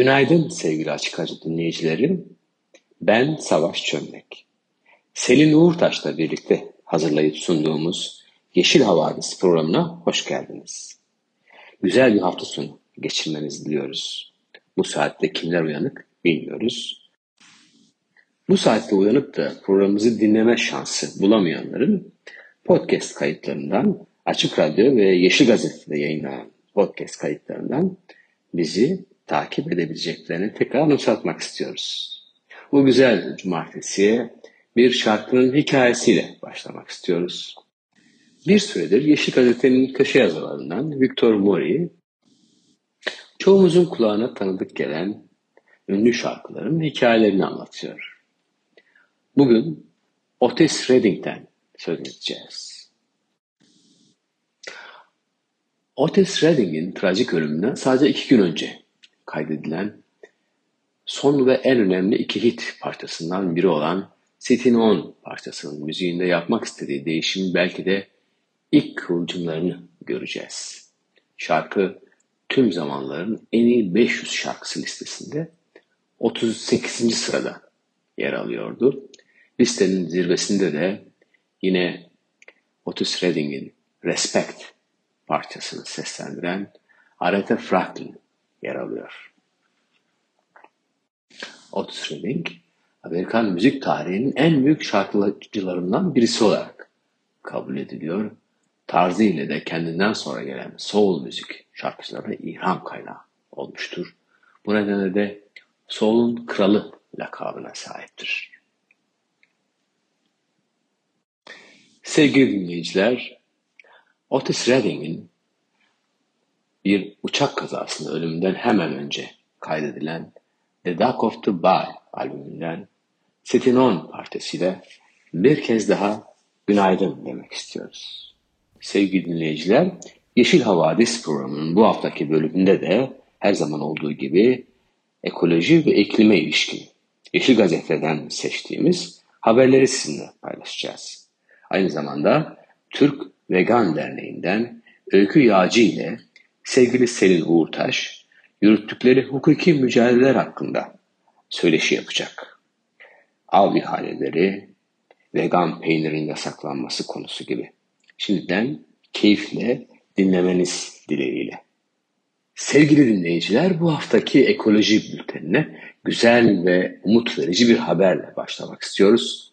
Günaydın sevgili Açık Radyo dinleyicilerim. Ben Savaş Çömlek. Selin Uğurtaş'la birlikte hazırlayıp sunduğumuz Yeşil Havadis programına hoş geldiniz. Güzel bir hafta sonu geçirmenizi diliyoruz. Bu saatte kimler uyanık bilmiyoruz. Bu saatte uyanıp da programımızı dinleme şansı bulamayanların podcast kayıtlarından Açık Radyo ve Yeşil Gazete'de yayınlanan podcast kayıtlarından bizi takip edebileceklerini tekrar anımsatmak istiyoruz. Bu güzel cumartesiye bir şarkının hikayesiyle başlamak istiyoruz. Bir süredir Yeşil Gazete'nin köşe yazarlarından Victor Mori, çoğumuzun kulağına tanıdık gelen ünlü şarkıların hikayelerini anlatıyor. Bugün Otis Redding'den söz edeceğiz. Otis Redding'in trajik ölümünden sadece iki gün önce kaydedilen son ve en önemli iki hit parçasından biri olan Sitting On parçasının müziğinde yapmak istediği değişim belki de ilk kıvılcımlarını göreceğiz. Şarkı tüm zamanların en iyi 500 şarkısı listesinde 38. sırada yer alıyordu. Listenin zirvesinde de yine Otis Redding'in Respect parçasını seslendiren Aretha Franklin yer alıyor. Otis Redding, Amerikan müzik tarihinin en büyük şarkıcılarından birisi olarak kabul ediliyor. Tarzı ile de kendinden sonra gelen soul müzik şarkıcılarına ilham kaynağı olmuştur. Bu nedenle de soul'un kralı lakabına sahiptir. Sevgili dinleyiciler, Otis Redding'in bir uçak kazasında ölümünden hemen önce kaydedilen The Dark of the Bar albümünden Setin On partisiyle bir kez daha günaydın demek istiyoruz. Sevgili dinleyiciler, Yeşil Havadis programının bu haftaki bölümünde de her zaman olduğu gibi ekoloji ve iklime ilişkin Yeşil Gazete'den seçtiğimiz haberleri sizinle paylaşacağız. Aynı zamanda Türk Vegan Derneği'nden Öykü Yağcı ile sevgili Selin Uğurtaş yürüttükleri hukuki mücadeleler hakkında söyleşi yapacak. Av ihaleleri, vegan peynirin yasaklanması konusu gibi. Şimdiden keyifle dinlemeniz dileğiyle. Sevgili dinleyiciler bu haftaki ekoloji bültenine güzel ve umut verici bir haberle başlamak istiyoruz.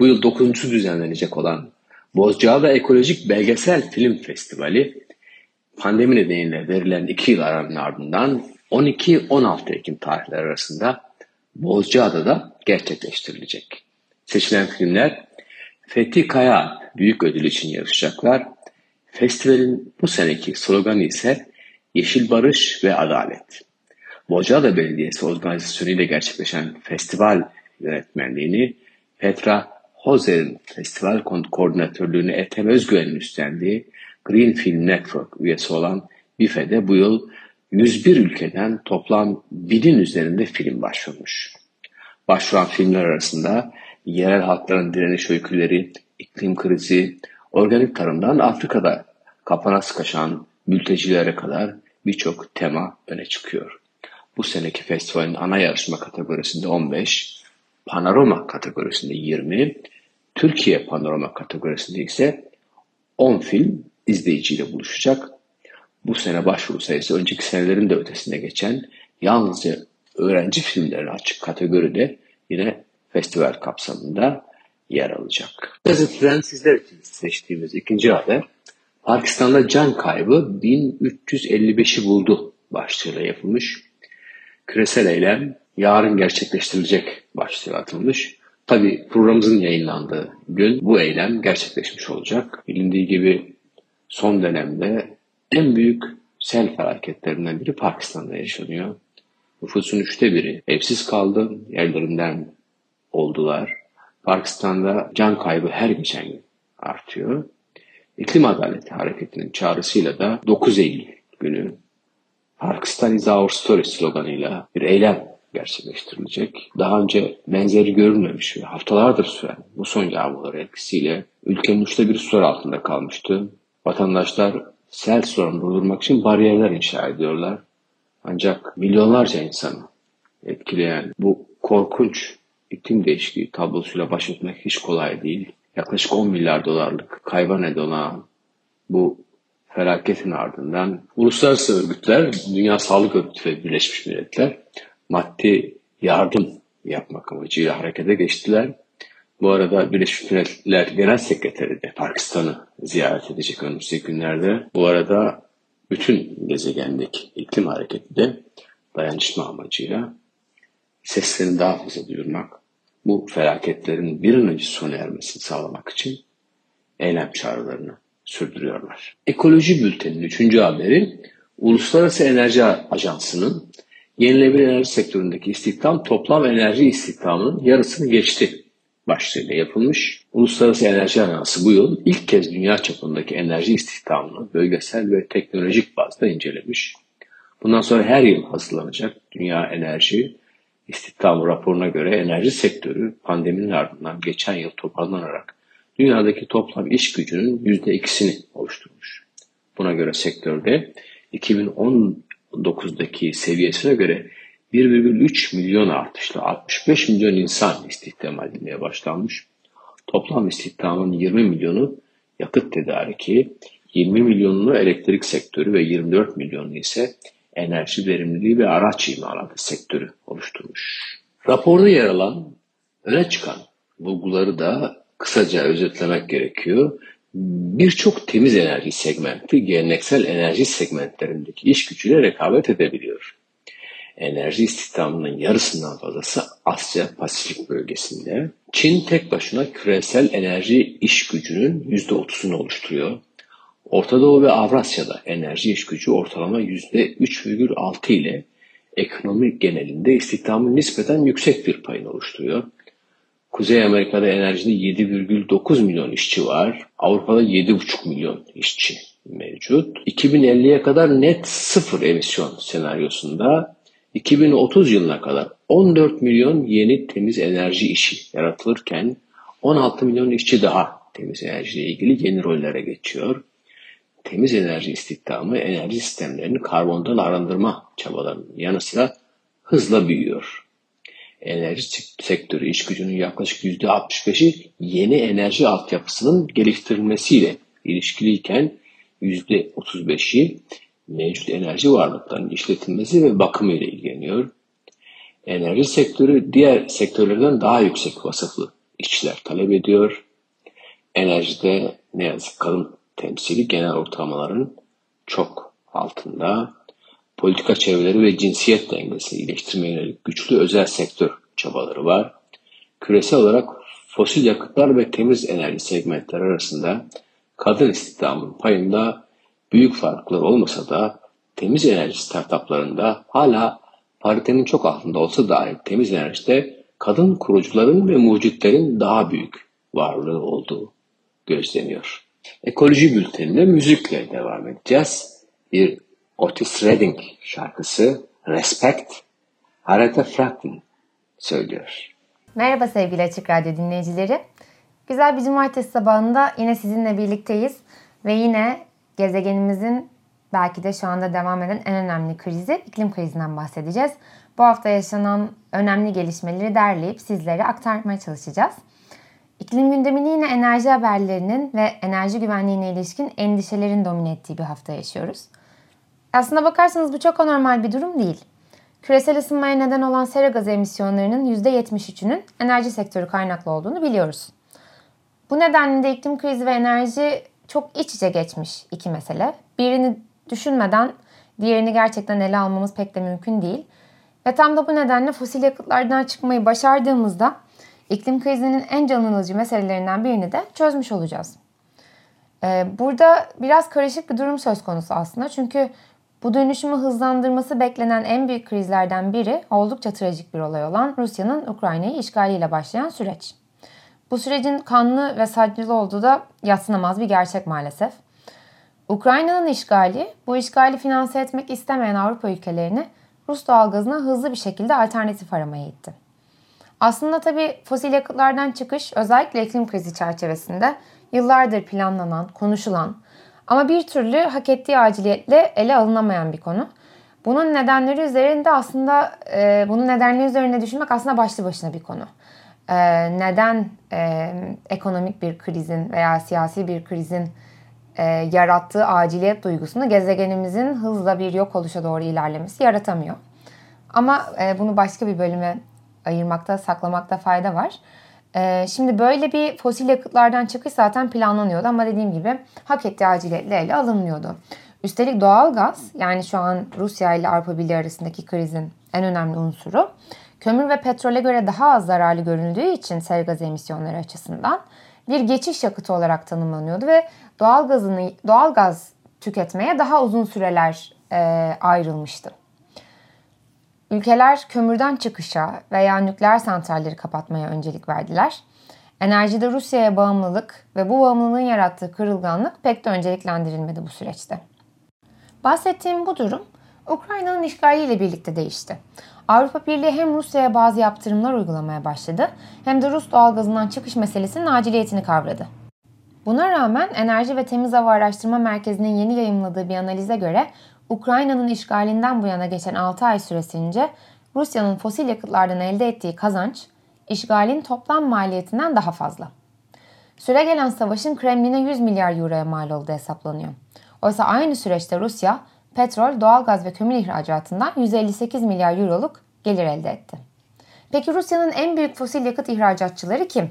Bu yıl 9. düzenlenecek olan Bozcaada Ekolojik Belgesel Film Festivali pandemi nedeniyle verilen iki yıl aranın ardından 12-16 Ekim tarihleri arasında Bozcaada'da gerçekleştirilecek. Seçilen filmler Fethi Kaya Büyük Ödül için yarışacaklar. Festivalin bu seneki sloganı ise Yeşil Barış ve Adalet. Bozcaada Belediyesi organizasyonu ile gerçekleşen festival yönetmenliğini Petra Hozer'in festival koordinatörlüğünü Ethem Özgüven'in üstlendiği Green Film Network üyesi olan BİFE'de bu yıl 101 ülkeden toplam binin üzerinde film başvurmuş. Başvuran filmler arasında yerel halkların direniş öyküleri, iklim krizi, organik tarımdan Afrika'da kapana sıkışan mültecilere kadar birçok tema öne çıkıyor. Bu seneki festivalin ana yarışma kategorisinde 15, panorama kategorisinde 20, Türkiye panorama kategorisinde ise 10 film izleyiciyle buluşacak. Bu sene başvuru sayısı önceki senelerin de ötesine geçen yalnızca öğrenci filmlerine açık kategoride yine festival kapsamında yer alacak. Gazeteden sizler için seçtiğimiz ikinci haber Pakistan'da can kaybı 1355'i buldu başlığıyla yapılmış. Küresel eylem yarın gerçekleştirilecek başlığı atılmış. Tabi programımızın yayınlandığı gün bu eylem gerçekleşmiş olacak. Bilindiği gibi son dönemde en büyük sel felaketlerinden biri Pakistan'da yaşanıyor. Nüfusun üçte biri evsiz kaldı, yerlerinden oldular. Pakistan'da can kaybı her geçen gün artıyor. İklim Adaleti Hareketi'nin çağrısıyla da 9 Eylül günü Pakistan is our story sloganıyla bir eylem gerçekleştirilecek. Daha önce benzeri görülmemiş ve haftalardır süren bu son yağmurlar etkisiyle ülkenin üçte bir sular altında kalmıştı. Vatandaşlar sel sorunu durdurmak için bariyerler inşa ediyorlar. Ancak milyonlarca insanı etkileyen bu korkunç iklim değişikliği tablosuyla baş etmek hiç kolay değil. Yaklaşık 10 milyar dolarlık kayba neden bu felaketin ardından uluslararası örgütler, Dünya Sağlık Örgütü ve Birleşmiş Milletler maddi yardım yapmak amacıyla harekete geçtiler. Bu arada Birleşmiş Milletler Genel Sekreteri de Pakistan'ı ziyaret edecek önümüzdeki günlerde. Bu arada bütün gezegendeki iklim hareketi de dayanışma amacıyla seslerini daha fazla duyurmak, bu felaketlerin bir an önce sona ermesini sağlamak için eylem çağrılarını sürdürüyorlar. Ekoloji Bülteni'nin üçüncü haberi Uluslararası Enerji Ajansı'nın yenilenebilir enerji sektöründeki istihdam toplam enerji istihdamının yarısını geçti başlığıyla yapılmış. Uluslararası Enerji Ajansı bu yıl ilk kez dünya çapındaki enerji istihdamını bölgesel ve teknolojik bazda incelemiş. Bundan sonra her yıl hazırlanacak Dünya Enerji İstihdam raporuna göre enerji sektörü pandeminin ardından geçen yıl toparlanarak dünyadaki toplam iş gücünün %2'sini oluşturmuş. Buna göre sektörde 2019'daki seviyesine göre 1,3 milyon artışla 65 milyon insan istihdam edilmeye başlanmış. Toplam istihdamın 20 milyonu yakıt tedariki, 20 milyonunu elektrik sektörü ve 24 milyonu ise enerji verimliliği ve araç imalatı sektörü oluşturmuş. Raporda yer alan öne çıkan bulguları da kısaca özetlemek gerekiyor. Birçok temiz enerji segmenti geleneksel enerji segmentlerindeki iş gücüyle rekabet edebiliyor. Enerji istihdamının yarısından fazlası Asya Pasifik bölgesinde. Çin tek başına küresel enerji iş gücünün %30'unu oluşturuyor. Orta Doğu ve Avrasya'da enerji iş gücü ortalama %3,6 ile ekonomi genelinde istihdamın nispeten yüksek bir payını oluşturuyor. Kuzey Amerika'da enerjide 7,9 milyon işçi var. Avrupa'da 7,5 milyon işçi mevcut. 2050'ye kadar net sıfır emisyon senaryosunda 2030 yılına kadar 14 milyon yeni temiz enerji işi yaratılırken 16 milyon işçi daha temiz enerjiyle ilgili yeni rollere geçiyor temiz enerji istihdamı enerji sistemlerini karbondan arındırma çabalarının yanı sıra hızla büyüyor. Enerji sektörü iş gücünün yaklaşık %65'i yeni enerji altyapısının geliştirilmesiyle ilişkiliyken %35'i mevcut enerji varlıklarının işletilmesi ve bakımı ile ilgileniyor. Enerji sektörü diğer sektörlerden daha yüksek vasıflı işçiler talep ediyor. Enerjide ne yazık kadın temsili genel ortalamaların çok altında. Politika çevreleri ve cinsiyet dengesini iyileştirmeye yönelik güçlü özel sektör çabaları var. Küresel olarak fosil yakıtlar ve temiz enerji segmentleri arasında kadın istihdamın payında büyük farklar olmasa da temiz enerji startuplarında hala paritenin çok altında olsa dahi temiz enerjide kadın kurucuların ve mucitlerin daha büyük varlığı olduğu gözleniyor. Ekoloji bültenine müzikle devam edeceğiz. Bir Otis Redding şarkısı Respect Aretha Franklin söylüyor. Merhaba sevgili Açık Radyo dinleyicileri. Güzel bir cumartesi sabahında yine sizinle birlikteyiz ve yine gezegenimizin belki de şu anda devam eden en önemli krizi iklim krizinden bahsedeceğiz. Bu hafta yaşanan önemli gelişmeleri derleyip sizlere aktarmaya çalışacağız. İklim gündemini yine enerji haberlerinin ve enerji güvenliğine ilişkin endişelerin domine ettiği bir hafta yaşıyoruz. Aslına bakarsanız bu çok anormal bir durum değil. Küresel ısınmaya neden olan sera gazı emisyonlarının %73'ünün enerji sektörü kaynaklı olduğunu biliyoruz. Bu nedenle de iklim krizi ve enerji çok iç içe geçmiş iki mesele. Birini düşünmeden diğerini gerçekten ele almamız pek de mümkün değil. Ve tam da bu nedenle fosil yakıtlardan çıkmayı başardığımızda iklim krizinin en can alıcı meselelerinden birini de çözmüş olacağız. Ee, burada biraz karışık bir durum söz konusu aslında. Çünkü Bu dönüşümü hızlandırması beklenen en büyük krizlerden biri oldukça trajik bir olay olan Rusya'nın Ukrayna'yı işgaliyle başlayan süreç. Bu sürecin kanlı ve sancılı olduğu da yatsınamaz bir gerçek maalesef. Ukrayna'nın işgali, bu işgali finanse etmek istemeyen Avrupa ülkelerini Rus doğalgazına hızlı bir şekilde alternatif aramaya itti. Aslında tabii fosil yakıtlardan çıkış özellikle iklim krizi çerçevesinde yıllardır planlanan, konuşulan ama bir türlü hak ettiği aciliyetle ele alınamayan bir konu. Bunun nedenleri üzerinde aslında e, bunun nedenleri üzerine düşünmek aslında başlı başına bir konu. E, neden e, ekonomik bir krizin veya siyasi bir krizin e, yarattığı aciliyet duygusunu gezegenimizin hızla bir yok oluşa doğru ilerlemesi yaratamıyor. Ama e, bunu başka bir bölüme ayırmakta, saklamakta fayda var. E, şimdi böyle bir fosil yakıtlardan çıkış zaten planlanıyordu ama dediğim gibi hak ettiği aciliyetle ele alınmıyordu. Üstelik doğal gaz yani şu an Rusya ile Avrupa Birliği arasındaki krizin en önemli unsuru kömür ve petrole göre daha az zararlı görüldüğü için sera gaz emisyonları açısından bir geçiş yakıtı olarak tanımlanıyordu ve doğal gazını doğal gaz tüketmeye daha uzun süreler e, ayrılmıştı. Ülkeler kömürden çıkışa veya nükleer santralleri kapatmaya öncelik verdiler. Enerjide Rusya'ya bağımlılık ve bu bağımlılığın yarattığı kırılganlık pek de önceliklendirilmedi bu süreçte. Bahsettiğim bu durum Ukrayna'nın işgaliyle birlikte değişti. Avrupa Birliği hem Rusya'ya bazı yaptırımlar uygulamaya başladı hem de Rus doğalgazından çıkış meselesinin aciliyetini kavradı. Buna rağmen Enerji ve Temiz Hava Araştırma Merkezi'nin yeni yayımladığı bir analize göre Ukrayna'nın işgalinden bu yana geçen 6 ay süresince Rusya'nın fosil yakıtlardan elde ettiği kazanç işgalin toplam maliyetinden daha fazla. Süre gelen savaşın Kremlin'e 100 milyar euroya mal olduğu hesaplanıyor. Oysa aynı süreçte Rusya petrol, doğalgaz ve kömür ihracatından 158 milyar euroluk gelir elde etti. Peki Rusya'nın en büyük fosil yakıt ihracatçıları kim?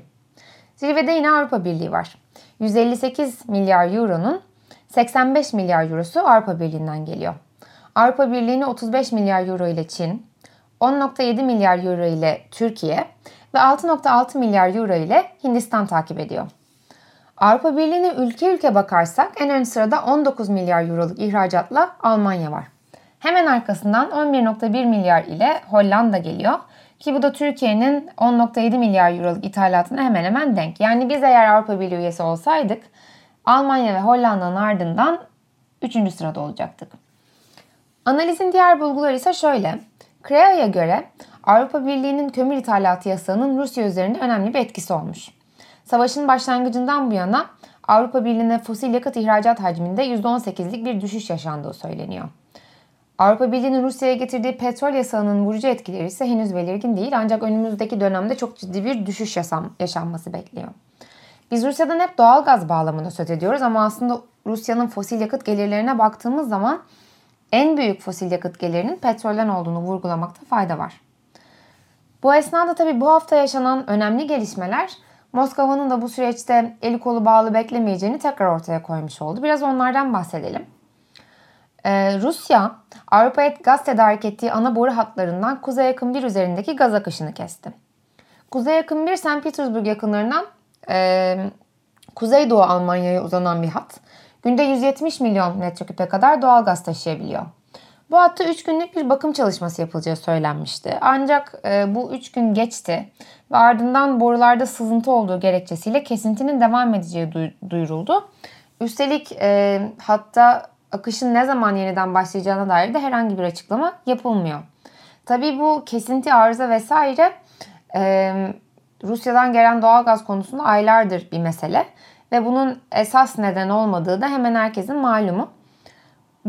Zirvede yine Avrupa Birliği var. 158 milyar euronun 85 milyar eurosu Avrupa Birliği'nden geliyor. Avrupa Birliği'ni 35 milyar euro ile Çin, 10.7 milyar euro ile Türkiye ve 6.6 milyar euro ile Hindistan takip ediyor. Avrupa Birliği'ne ülke ülke bakarsak en ön sırada 19 milyar euroluk ihracatla Almanya var. Hemen arkasından 11.1 milyar ile Hollanda geliyor. Ki bu da Türkiye'nin 10.7 milyar euroluk ithalatına hemen hemen denk. Yani biz eğer Avrupa Birliği üyesi olsaydık Almanya ve Hollanda'nın ardından 3. sırada olacaktık. Analizin diğer bulguları ise şöyle. CREA'ya göre Avrupa Birliği'nin kömür ithalatı yasağının Rusya üzerinde önemli bir etkisi olmuş. Savaşın başlangıcından bu yana Avrupa Birliği'ne fosil yakıt ihracat hacminde %18'lik bir düşüş yaşandığı söyleniyor. Avrupa Birliği'nin Rusya'ya getirdiği petrol yasağının vurucu etkileri ise henüz belirgin değil ancak önümüzdeki dönemde çok ciddi bir düşüş yaşam, yaşanması bekleniyor. Biz Rusya'dan hep doğal gaz bağlamında söz ediyoruz ama aslında Rusya'nın fosil yakıt gelirlerine baktığımız zaman en büyük fosil yakıt gelirinin petrolden olduğunu vurgulamakta fayda var. Bu esnada tabi bu hafta yaşanan önemli gelişmeler Moskova'nın da bu süreçte eli kolu bağlı beklemeyeceğini tekrar ortaya koymuş oldu. Biraz onlardan bahsedelim. Ee, Rusya, Avrupa'ya gaz tedarik ettiği ana boru hatlarından Kuzey Yakın 1 üzerindeki gaz akışını kesti. Kuzey Yakın 1, St. Petersburg yakınlarından e, Kuzeydoğu Almanya'ya uzanan bir hat. Günde 170 milyon metreküpe kadar doğal gaz taşıyabiliyor. Bu hatta 3 günlük bir bakım çalışması yapılacağı söylenmişti. Ancak e, bu 3 gün geçti ve ardından borularda sızıntı olduğu gerekçesiyle kesintinin devam edeceği duyuruldu. Üstelik e, hatta akışın ne zaman yeniden başlayacağına dair de herhangi bir açıklama yapılmıyor. Tabii bu kesinti arıza vesaire e, Rusya'dan gelen doğal gaz konusunda aylardır bir mesele ve bunun esas neden olmadığı da hemen herkesin malumu.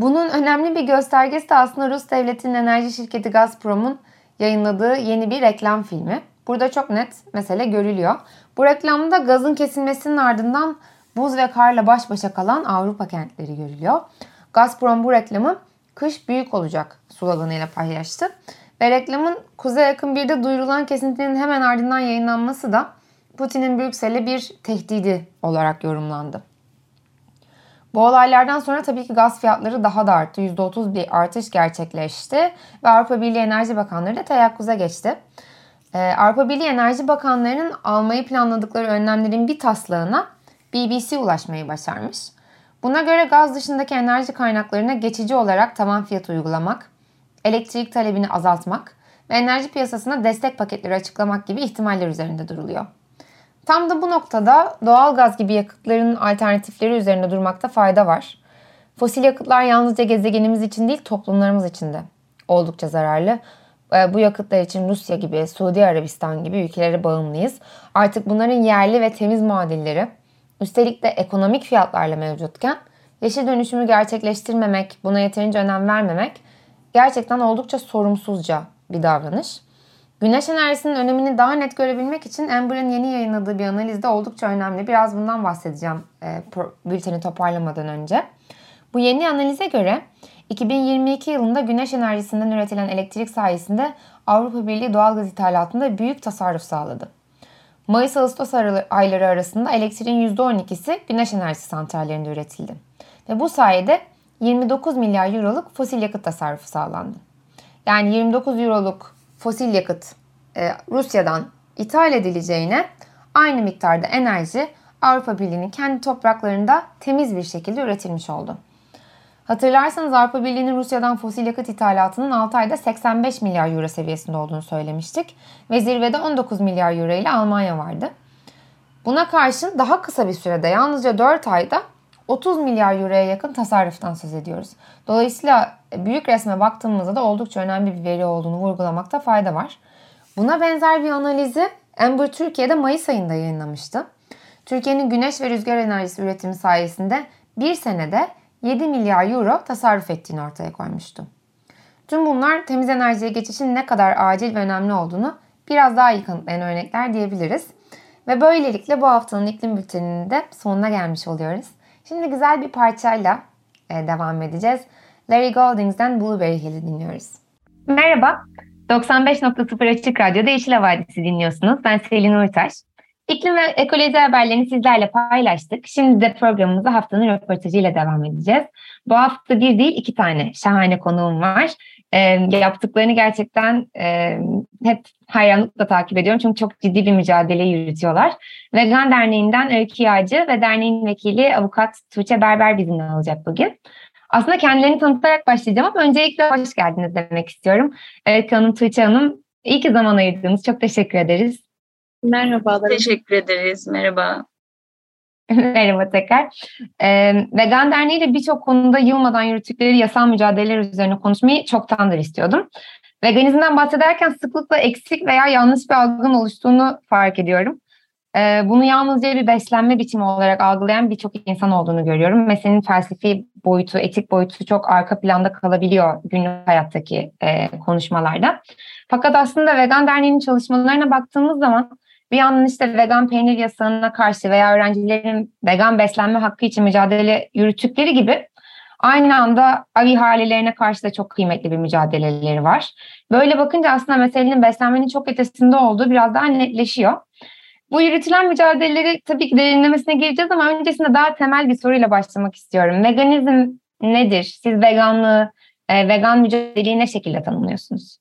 Bunun önemli bir göstergesi de aslında Rus devletinin enerji şirketi Gazprom'un yayınladığı yeni bir reklam filmi. Burada çok net mesele görülüyor. Bu reklamda gazın kesilmesinin ardından buz ve karla baş başa kalan Avrupa kentleri görülüyor. Gazprom bu reklamı kış büyük olacak sloganıyla paylaştı. Ve reklamın Kuzey yakın birde duyurulan kesintinin hemen ardından yayınlanması da Putin'in Brüksel'e bir tehdidi olarak yorumlandı. Bu olaylardan sonra tabii ki gaz fiyatları daha da arttı. %30 bir artış gerçekleşti ve Avrupa Birliği Enerji Bakanları da teyakkuza geçti. Ee, Avrupa Birliği Enerji Bakanlarının almayı planladıkları önlemlerin bir taslağına BBC ulaşmayı başarmış. Buna göre gaz dışındaki enerji kaynaklarına geçici olarak tavan fiyat uygulamak, elektrik talebini azaltmak ve enerji piyasasına destek paketleri açıklamak gibi ihtimaller üzerinde duruluyor. Tam da bu noktada doğal gaz gibi yakıtların alternatifleri üzerinde durmakta fayda var. Fosil yakıtlar yalnızca gezegenimiz için değil toplumlarımız için de oldukça zararlı. Ee, bu yakıtlar için Rusya gibi, Suudi Arabistan gibi ülkelere bağımlıyız. Artık bunların yerli ve temiz muadilleri, üstelik de ekonomik fiyatlarla mevcutken yeşil dönüşümü gerçekleştirmemek, buna yeterince önem vermemek gerçekten oldukça sorumsuzca bir davranış. Güneş enerjisinin önemini daha net görebilmek için Amber'ın yeni yayınladığı bir analiz de oldukça önemli. Biraz bundan bahsedeceğim e, bülteni toparlamadan önce. Bu yeni analize göre 2022 yılında güneş enerjisinden üretilen elektrik sayesinde Avrupa Birliği doğalgaz ithalatında büyük tasarruf sağladı. Mayıs-Ağustos ayları arasında elektriğin %12'si güneş enerjisi santrallerinde üretildi. Ve bu sayede 29 milyar euroluk fosil yakıt tasarrufu sağlandı. Yani 29 euroluk fosil yakıt e, Rusya'dan ithal edileceğine aynı miktarda enerji Avrupa Birliği'nin kendi topraklarında temiz bir şekilde üretilmiş oldu. Hatırlarsanız Avrupa Birliği'nin Rusya'dan fosil yakıt ithalatının 6 ayda 85 milyar euro seviyesinde olduğunu söylemiştik. Ve zirvede 19 milyar euro ile Almanya vardı. Buna karşın daha kısa bir sürede yalnızca 4 ayda 30 milyar euroya yakın tasarruftan söz ediyoruz. Dolayısıyla büyük resme baktığımızda da oldukça önemli bir veri olduğunu vurgulamakta fayda var. Buna benzer bir analizi Ember Türkiye'de Mayıs ayında yayınlamıştı. Türkiye'nin güneş ve rüzgar enerjisi üretimi sayesinde bir senede 7 milyar euro tasarruf ettiğini ortaya koymuştu. Tüm bunlar temiz enerjiye geçişin ne kadar acil ve önemli olduğunu biraz daha iyi kanıtlayan örnekler diyebiliriz. Ve böylelikle bu haftanın iklim bülteninin de sonuna gelmiş oluyoruz. Şimdi güzel bir parçayla e, devam edeceğiz. Larry Goldings'den Blueberry Hill'i dinliyoruz. Merhaba, 95.0 Açık Radyo'da Yeşil Havadisi dinliyorsunuz. Ben Selin Uytaş. İklim ve ekoloji haberlerini sizlerle paylaştık. Şimdi de programımıza haftanın röportajıyla devam edeceğiz. Bu hafta bir değil iki tane şahane konuğum var. E, yaptıklarını gerçekten e, hep hayranlıkla takip ediyorum. Çünkü çok ciddi bir mücadele yürütüyorlar. Vegan Derneği'nden Öykü Yağcı ve derneğin vekili avukat Tuğçe Berber bizimle olacak bugün. Aslında kendilerini tanıtarak başlayacağım ama öncelikle hoş geldiniz demek istiyorum. Öykü Hanım, Tuğçe Hanım iyi ki zaman ayırdınız. Çok teşekkür ederiz. Merhabalar. Teşekkür ederiz. Merhaba. Merhaba tekrar. Ee, Vegan Derneği ile birçok konuda yılmadan yürüttükleri yasal mücadeleler üzerine konuşmayı çoktandır istiyordum. Veganizmden bahsederken sıklıkla eksik veya yanlış bir algının oluştuğunu fark ediyorum. Ee, bunu yalnızca bir beslenme biçimi olarak algılayan birçok insan olduğunu görüyorum. Meselenin felsefi boyutu, etik boyutu çok arka planda kalabiliyor günlük hayattaki e, konuşmalarda. Fakat aslında Vegan Derneği'nin çalışmalarına baktığımız zaman bir yandan işte vegan peynir yasağına karşı veya öğrencilerin vegan beslenme hakkı için mücadele yürüttükleri gibi aynı anda av ihalelerine karşı da çok kıymetli bir mücadeleleri var. Böyle bakınca aslında meselenin beslenmenin çok ötesinde olduğu biraz daha netleşiyor. Bu yürütülen mücadeleleri tabii ki derinlemesine gireceğiz ama öncesinde daha temel bir soruyla başlamak istiyorum. Veganizm nedir? Siz veganlığı, e, vegan mücadeleyi ne şekilde tanımlıyorsunuz?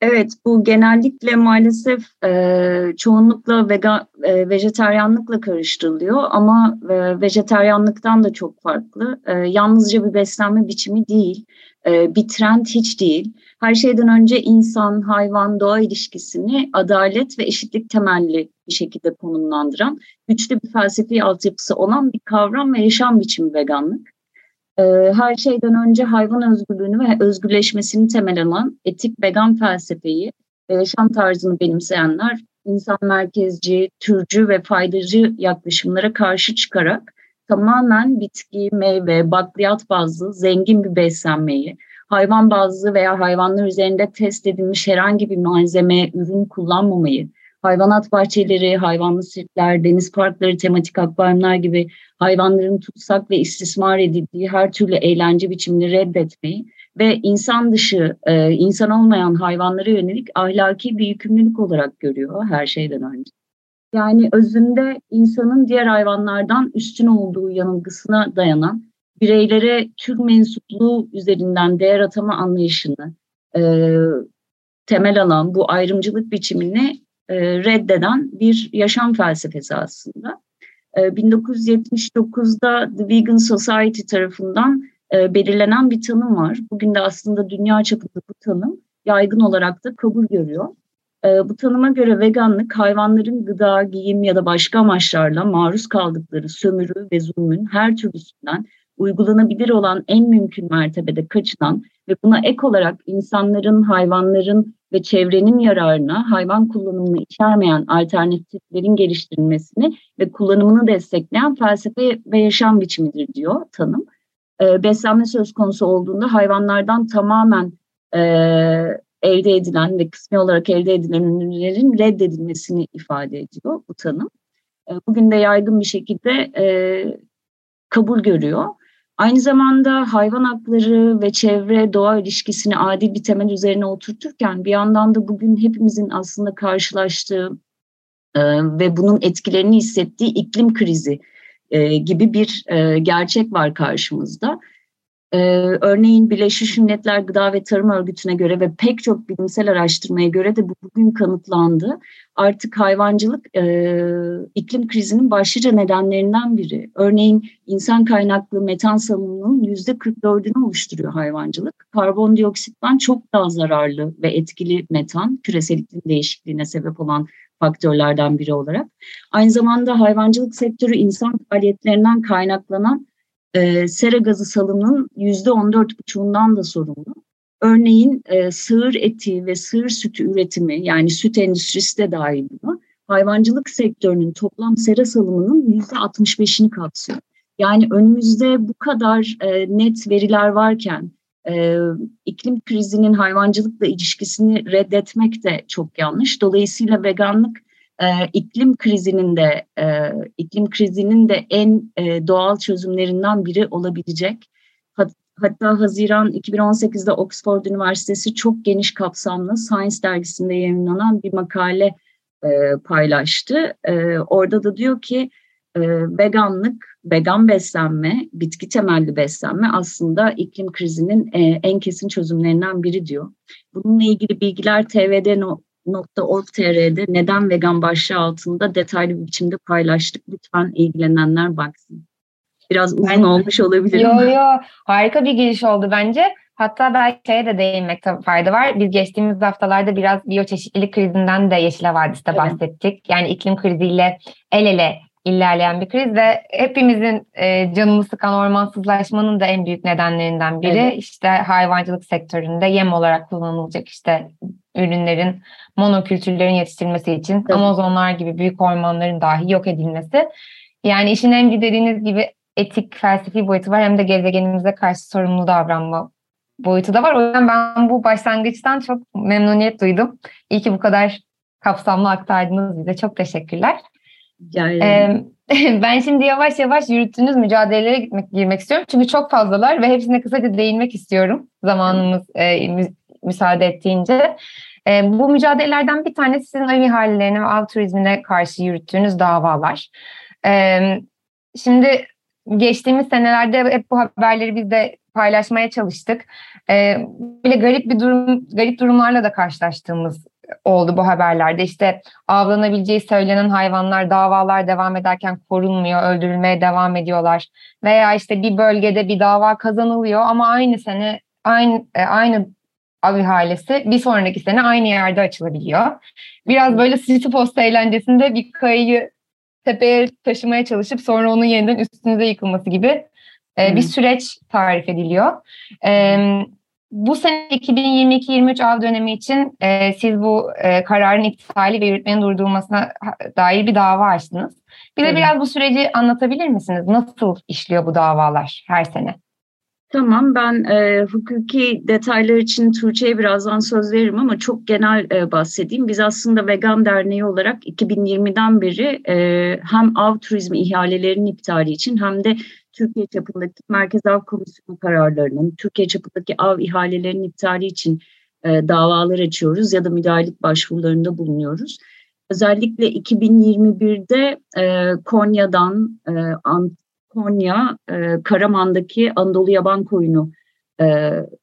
Evet, bu genellikle maalesef e, çoğunlukla vegan, e, vejeteryanlıkla karıştırılıyor ama e, vejeteryanlıktan da çok farklı. E, yalnızca bir beslenme biçimi değil, e, bir trend hiç değil. Her şeyden önce insan, hayvan, doğa ilişkisini adalet ve eşitlik temelli bir şekilde konumlandıran, güçlü bir felsefi altyapısı olan bir kavram ve yaşam biçimi veganlık. Ee, her şeyden önce hayvan özgürlüğünü ve özgürleşmesini temel alan etik vegan felsefeyi ve yaşam tarzını benimseyenler insan merkezci, türcü ve faydacı yaklaşımlara karşı çıkarak tamamen bitki, meyve, bakliyat bazlı zengin bir beslenmeyi, hayvan bazlı veya hayvanlar üzerinde test edilmiş herhangi bir malzeme, ürün kullanmamayı, hayvanat bahçeleri, hayvanlı sirkler, deniz parkları, tematik akvaryumlar gibi hayvanların tutsak ve istismar edildiği her türlü eğlence biçimini reddetmeyi ve insan dışı, e, insan olmayan hayvanlara yönelik ahlaki bir yükümlülük olarak görüyor her şeyden önce. Yani özünde insanın diğer hayvanlardan üstün olduğu yanılgısına dayanan bireylere tür mensupluğu üzerinden değer atama anlayışını e, temel alan bu ayrımcılık biçimini e, reddeden bir yaşam felsefesi aslında. 1979'da The Vegan Society tarafından belirlenen bir tanım var. Bugün de aslında dünya çapında bu tanım yaygın olarak da kabul görüyor. Bu tanıma göre veganlık hayvanların gıda, giyim ya da başka amaçlarla maruz kaldıkları sömürü ve zulmün her türlüsünden uygulanabilir olan en mümkün mertebede kaçınan ve buna ek olarak insanların, hayvanların ve çevrenin yararına hayvan kullanımını içermeyen alternatiflerin geliştirilmesini ve kullanımını destekleyen felsefe ve yaşam biçimidir diyor tanım. E, beslenme söz konusu olduğunda hayvanlardan tamamen e, elde edilen ve kısmi olarak elde edilen ürünlerin reddedilmesini ifade ediyor bu tanım. E, bugün de yaygın bir şekilde e, kabul görüyor. Aynı zamanda hayvan hakları ve çevre doğa ilişkisini adil bir temel üzerine oturturken bir yandan da bugün hepimizin aslında karşılaştığı e, ve bunun etkilerini hissettiği iklim krizi e, gibi bir e, gerçek var karşımızda. Ee, örneğin Birleşmiş Milletler Gıda ve Tarım Örgütü'ne göre ve pek çok bilimsel araştırmaya göre de bu bugün kanıtlandı. Artık hayvancılık e, iklim krizinin başlıca nedenlerinden biri. Örneğin insan kaynaklı metan salınımının yüzde 44'ünü oluşturuyor hayvancılık. Karbondioksitten çok daha zararlı ve etkili metan küresel iklim değişikliğine sebep olan faktörlerden biri olarak. Aynı zamanda hayvancılık sektörü insan faaliyetlerinden kaynaklanan e, sera gazı salımının yüzde on dört buçuğundan da sorumlu. Örneğin e, sığır eti ve sığır sütü üretimi yani süt endüstrisi de dahil buna hayvancılık sektörünün toplam sera salımının yüzde 65'ini kapsıyor. Yani önümüzde bu kadar e, net veriler varken e, iklim krizinin hayvancılıkla ilişkisini reddetmek de çok yanlış. Dolayısıyla veganlık e, iklim krizinin de e, iklim krizinin de en e, doğal çözümlerinden biri olabilecek. Hat, hatta Haziran 2018'de Oxford Üniversitesi çok geniş kapsamlı Science dergisinde yayınlanan bir makale e, paylaştı. E, orada da diyor ki e, veganlık, vegan beslenme, bitki temelli beslenme aslında iklim krizinin e, en kesin çözümlerinden biri diyor. Bununla ilgili bilgiler TV'de vegan.org.tr'de neden vegan başlığı altında detaylı bir biçimde paylaştık. Lütfen ilgilenenler baksın. Biraz uzun ben, olmuş olabilir. Yo yo harika bir giriş oldu bence. Hatta belki şeye de değinmekte fayda var. Biz geçtiğimiz haftalarda biraz biyoçeşitlilik krizinden de Yeşil Havadis'te evet. bahsettik. Yani iklim kriziyle el ele ilerleyen bir kriz ve hepimizin e, canını sıkan ormansızlaşmanın da en büyük nedenlerinden biri evet. işte hayvancılık sektöründe yem olarak kullanılacak işte ürünlerin monokültürlerin yetiştirilmesi için evet. Amazonlar gibi büyük ormanların dahi yok edilmesi. Yani işin hem dediğiniz gibi etik, felsefi boyutu var hem de gezegenimize karşı sorumlu davranma boyutu da var. O yüzden ben bu başlangıçtan çok memnuniyet duydum. İyi ki bu kadar kapsamlı aktardınız bize. Çok teşekkürler. Yani. Ee, ben şimdi yavaş yavaş yürüttüğünüz mücadelelere gitmek, girmek istiyorum. Çünkü çok fazlalar ve hepsine kısaca değinmek istiyorum. Zamanımız e, müsaade ettiğince. E, bu mücadelelerden bir tanesi sizin av ihalelerine ve av turizmine karşı yürüttüğünüz davalar. E, şimdi geçtiğimiz senelerde hep bu haberleri biz de paylaşmaya çalıştık. E, böyle garip bir durum, garip durumlarla da karşılaştığımız oldu bu haberlerde. İşte avlanabileceği söylenen hayvanlar davalar devam ederken korunmuyor, öldürülmeye devam ediyorlar. Veya işte bir bölgede bir dava kazanılıyor ama aynı sene aynı aynı av ihalesi bir sonraki sene aynı yerde açılabiliyor. Biraz böyle Sisyphos eğlencesinde bir kayayı tepeye taşımaya çalışıp sonra onun yeniden üstünüze yıkılması gibi e, bir süreç tarif ediliyor. E, bu sene 2022-23 av dönemi için e, siz bu e, kararın iptali ve yürütmenin durdurulmasına dair bir dava açtınız. Bize evet. biraz bu süreci anlatabilir misiniz? Nasıl işliyor bu davalar her sene? Tamam ben e, hukuki detaylar için Tuğçe'ye birazdan söz veririm ama çok genel e, bahsedeyim. Biz aslında Vegan Derneği olarak 2020'den beri e, hem av turizmi ihalelerinin iptali için hem de Türkiye çapındaki Merkez Av Komisyonu kararlarının, Türkiye çapındaki av ihalelerinin iptali için e, davalar açıyoruz ya da müdahalelik başvurularında bulunuyoruz. Özellikle 2021'de e, Konya'dan, e, Konya, e, Karaman'daki Anadolu Yaban Koyunu e,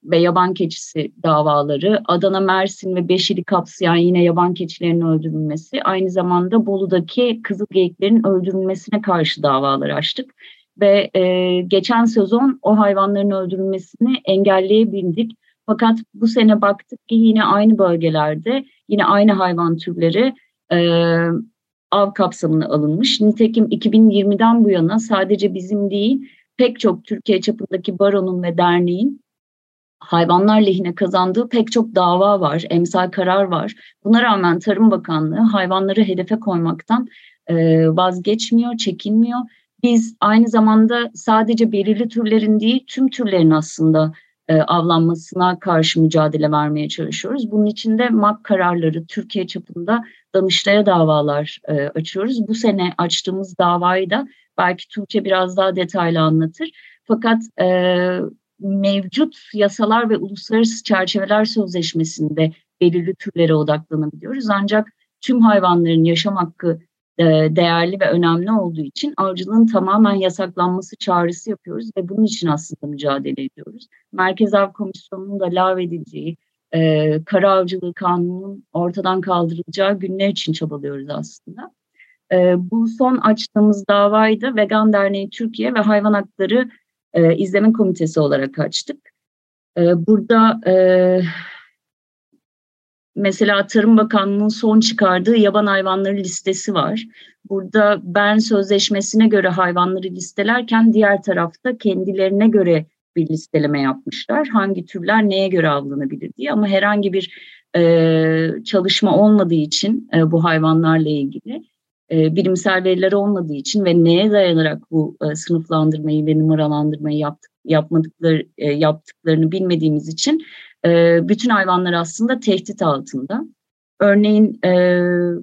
ve yaban keçisi davaları, Adana, Mersin ve Beşili kapsayan yine yaban keçilerinin öldürülmesi, aynı zamanda Bolu'daki kızıl geyiklerin öldürülmesine karşı davalar açtık. Ve e, geçen sezon o hayvanların öldürülmesini engelleyebildik. Fakat bu sene baktık ki yine aynı bölgelerde yine aynı hayvan türleri e, av kapsamına alınmış. Nitekim 2020'den bu yana sadece bizim değil pek çok Türkiye çapındaki baronun ve derneğin hayvanlar lehine kazandığı pek çok dava var, emsal karar var. Buna rağmen Tarım Bakanlığı hayvanları hedefe koymaktan e, vazgeçmiyor, çekinmiyor. Biz aynı zamanda sadece belirli türlerin değil tüm türlerin aslında e, avlanmasına karşı mücadele vermeye çalışıyoruz. Bunun için de MAK kararları Türkiye çapında Danıştay'a davalar e, açıyoruz. Bu sene açtığımız davayı da belki Tuğçe biraz daha detaylı anlatır. Fakat e, mevcut yasalar ve uluslararası çerçeveler sözleşmesinde belirli türlere odaklanabiliyoruz. Ancak tüm hayvanların yaşam hakkı e, değerli ve önemli olduğu için avcılığın tamamen yasaklanması çağrısı yapıyoruz ve bunun için aslında mücadele ediyoruz. Merkez Av Komisyonu'nun da lağvedileceği, e, kara avcılığı kanununun ortadan kaldırılacağı günler için çabalıyoruz aslında. E, bu son açtığımız davayı da Vegan Derneği Türkiye ve Hayvan Hakları e, İzleme Komitesi olarak açtık. E, burada e, mesela Tarım Bakanlığı'nın son çıkardığı yaban hayvanları listesi var. Burada Bern Sözleşmesi'ne göre hayvanları listelerken diğer tarafta kendilerine göre bir listeleme yapmışlar. Hangi türler neye göre avlanabilir diye ama herhangi bir e, çalışma olmadığı için e, bu hayvanlarla ilgili e, bilimsel veriler olmadığı için ve neye dayanarak bu e, sınıflandırmayı ve numaralandırmayı yaptık, yapmadıkları e, yaptıklarını bilmediğimiz için e, bütün hayvanlar aslında tehdit altında. Örneğin e,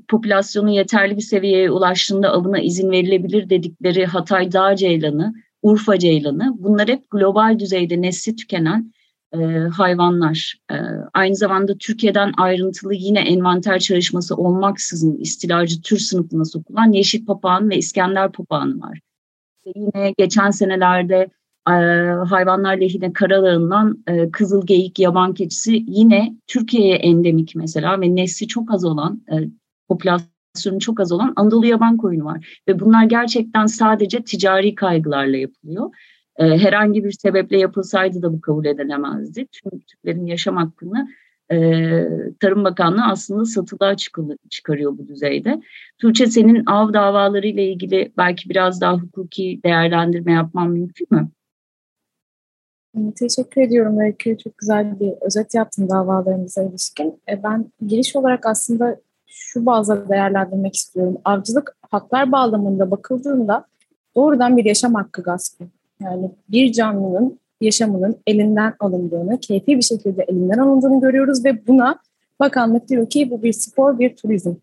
popülasyonu yeterli bir seviyeye ulaştığında avına izin verilebilir dedikleri Hatay Dağ Ceylanı, Urfa Ceylanı bunlar hep global düzeyde nesli tükenen e, hayvanlar. E, aynı zamanda Türkiye'den ayrıntılı yine envanter çalışması olmaksızın istilacı tür sınıfına sokulan yeşil papağan ve İskender papağanı var. İşte yine geçen senelerde e, hayvanlar lehine karalığından e, kızıl geyik yaban keçisi yine Türkiye'ye endemik mesela ve nesli çok az olan e, popülasyonu çok az olan Anadolu yaban koyunu var. Ve bunlar gerçekten sadece ticari kaygılarla yapılıyor. E, herhangi bir sebeple yapılsaydı da bu kabul edilemezdi. Tüm Türklerin yaşam hakkını e, Tarım Bakanlığı aslında satılığa çıkarıyor bu düzeyde. Tuğçe senin av davaları ile ilgili belki biraz daha hukuki değerlendirme yapman mümkün mü? Teşekkür ediyorum Öykü. Çok güzel bir özet yaptın davalarımıza ilişkin. E, ben giriş olarak aslında şu bazda değerlendirmek istiyorum. Avcılık haklar bağlamında bakıldığında doğrudan bir yaşam hakkı gaspı. Yani bir canlının yaşamının elinden alındığını, keyfi bir şekilde elinden alındığını görüyoruz ve buna bakanlık diyor ki bu bir spor, bir turizm.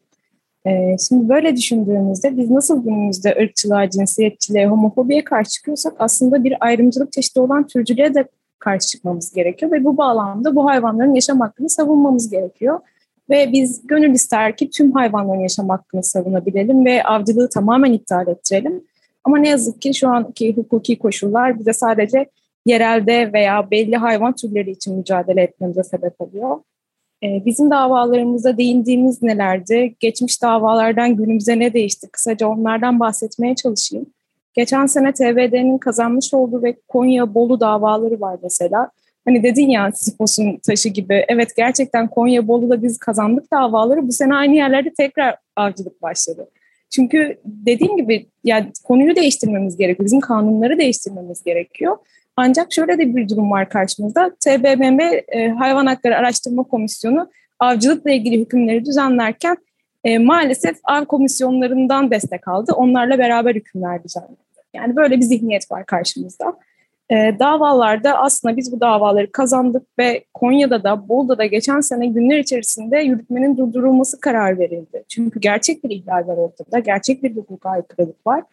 Ee, şimdi böyle düşündüğümüzde biz nasıl günümüzde ırkçılığa, cinsiyetçiliğe, homofobiye karşı çıkıyorsak aslında bir ayrımcılık çeşidi olan türcülüğe de karşı çıkmamız gerekiyor ve bu bağlamda bu hayvanların yaşam hakkını savunmamız gerekiyor. Ve biz gönül ister ki tüm hayvanların yaşam hakkını savunabilelim ve avcılığı tamamen iptal ettirelim. Ama ne yazık ki şu anki hukuki koşullar bize sadece yerelde veya belli hayvan türleri için mücadele etmemize sebep oluyor. Ee, bizim davalarımıza değindiğimiz nelerdi? Geçmiş davalardan günümüze ne değişti? Kısaca onlardan bahsetmeye çalışayım. Geçen sene TBD'nin kazanmış olduğu ve Konya Bolu davaları var mesela. Hani dedin ya Sisyphos'un taşı gibi. Evet gerçekten Konya Bolu'da biz kazandık davaları. Bu sene aynı yerlerde tekrar avcılık başladı. Çünkü dediğim gibi yani konuyu değiştirmemiz gerekiyor. Bizim kanunları değiştirmemiz gerekiyor. Ancak şöyle de bir durum var karşımızda. TBMM e, Hayvan Hakları Araştırma Komisyonu avcılıkla ilgili hükümleri düzenlerken e, maalesef av komisyonlarından destek aldı. Onlarla beraber hükümler düzenledi. Yani böyle bir zihniyet var karşımızda. E, davalarda aslında biz bu davaları kazandık ve Konya'da da Bolu'da da geçen sene günler içerisinde yürütmenin durdurulması karar verildi. Çünkü gerçek bir ihlal var ortada, gerçek bir hukuka aykırılık var.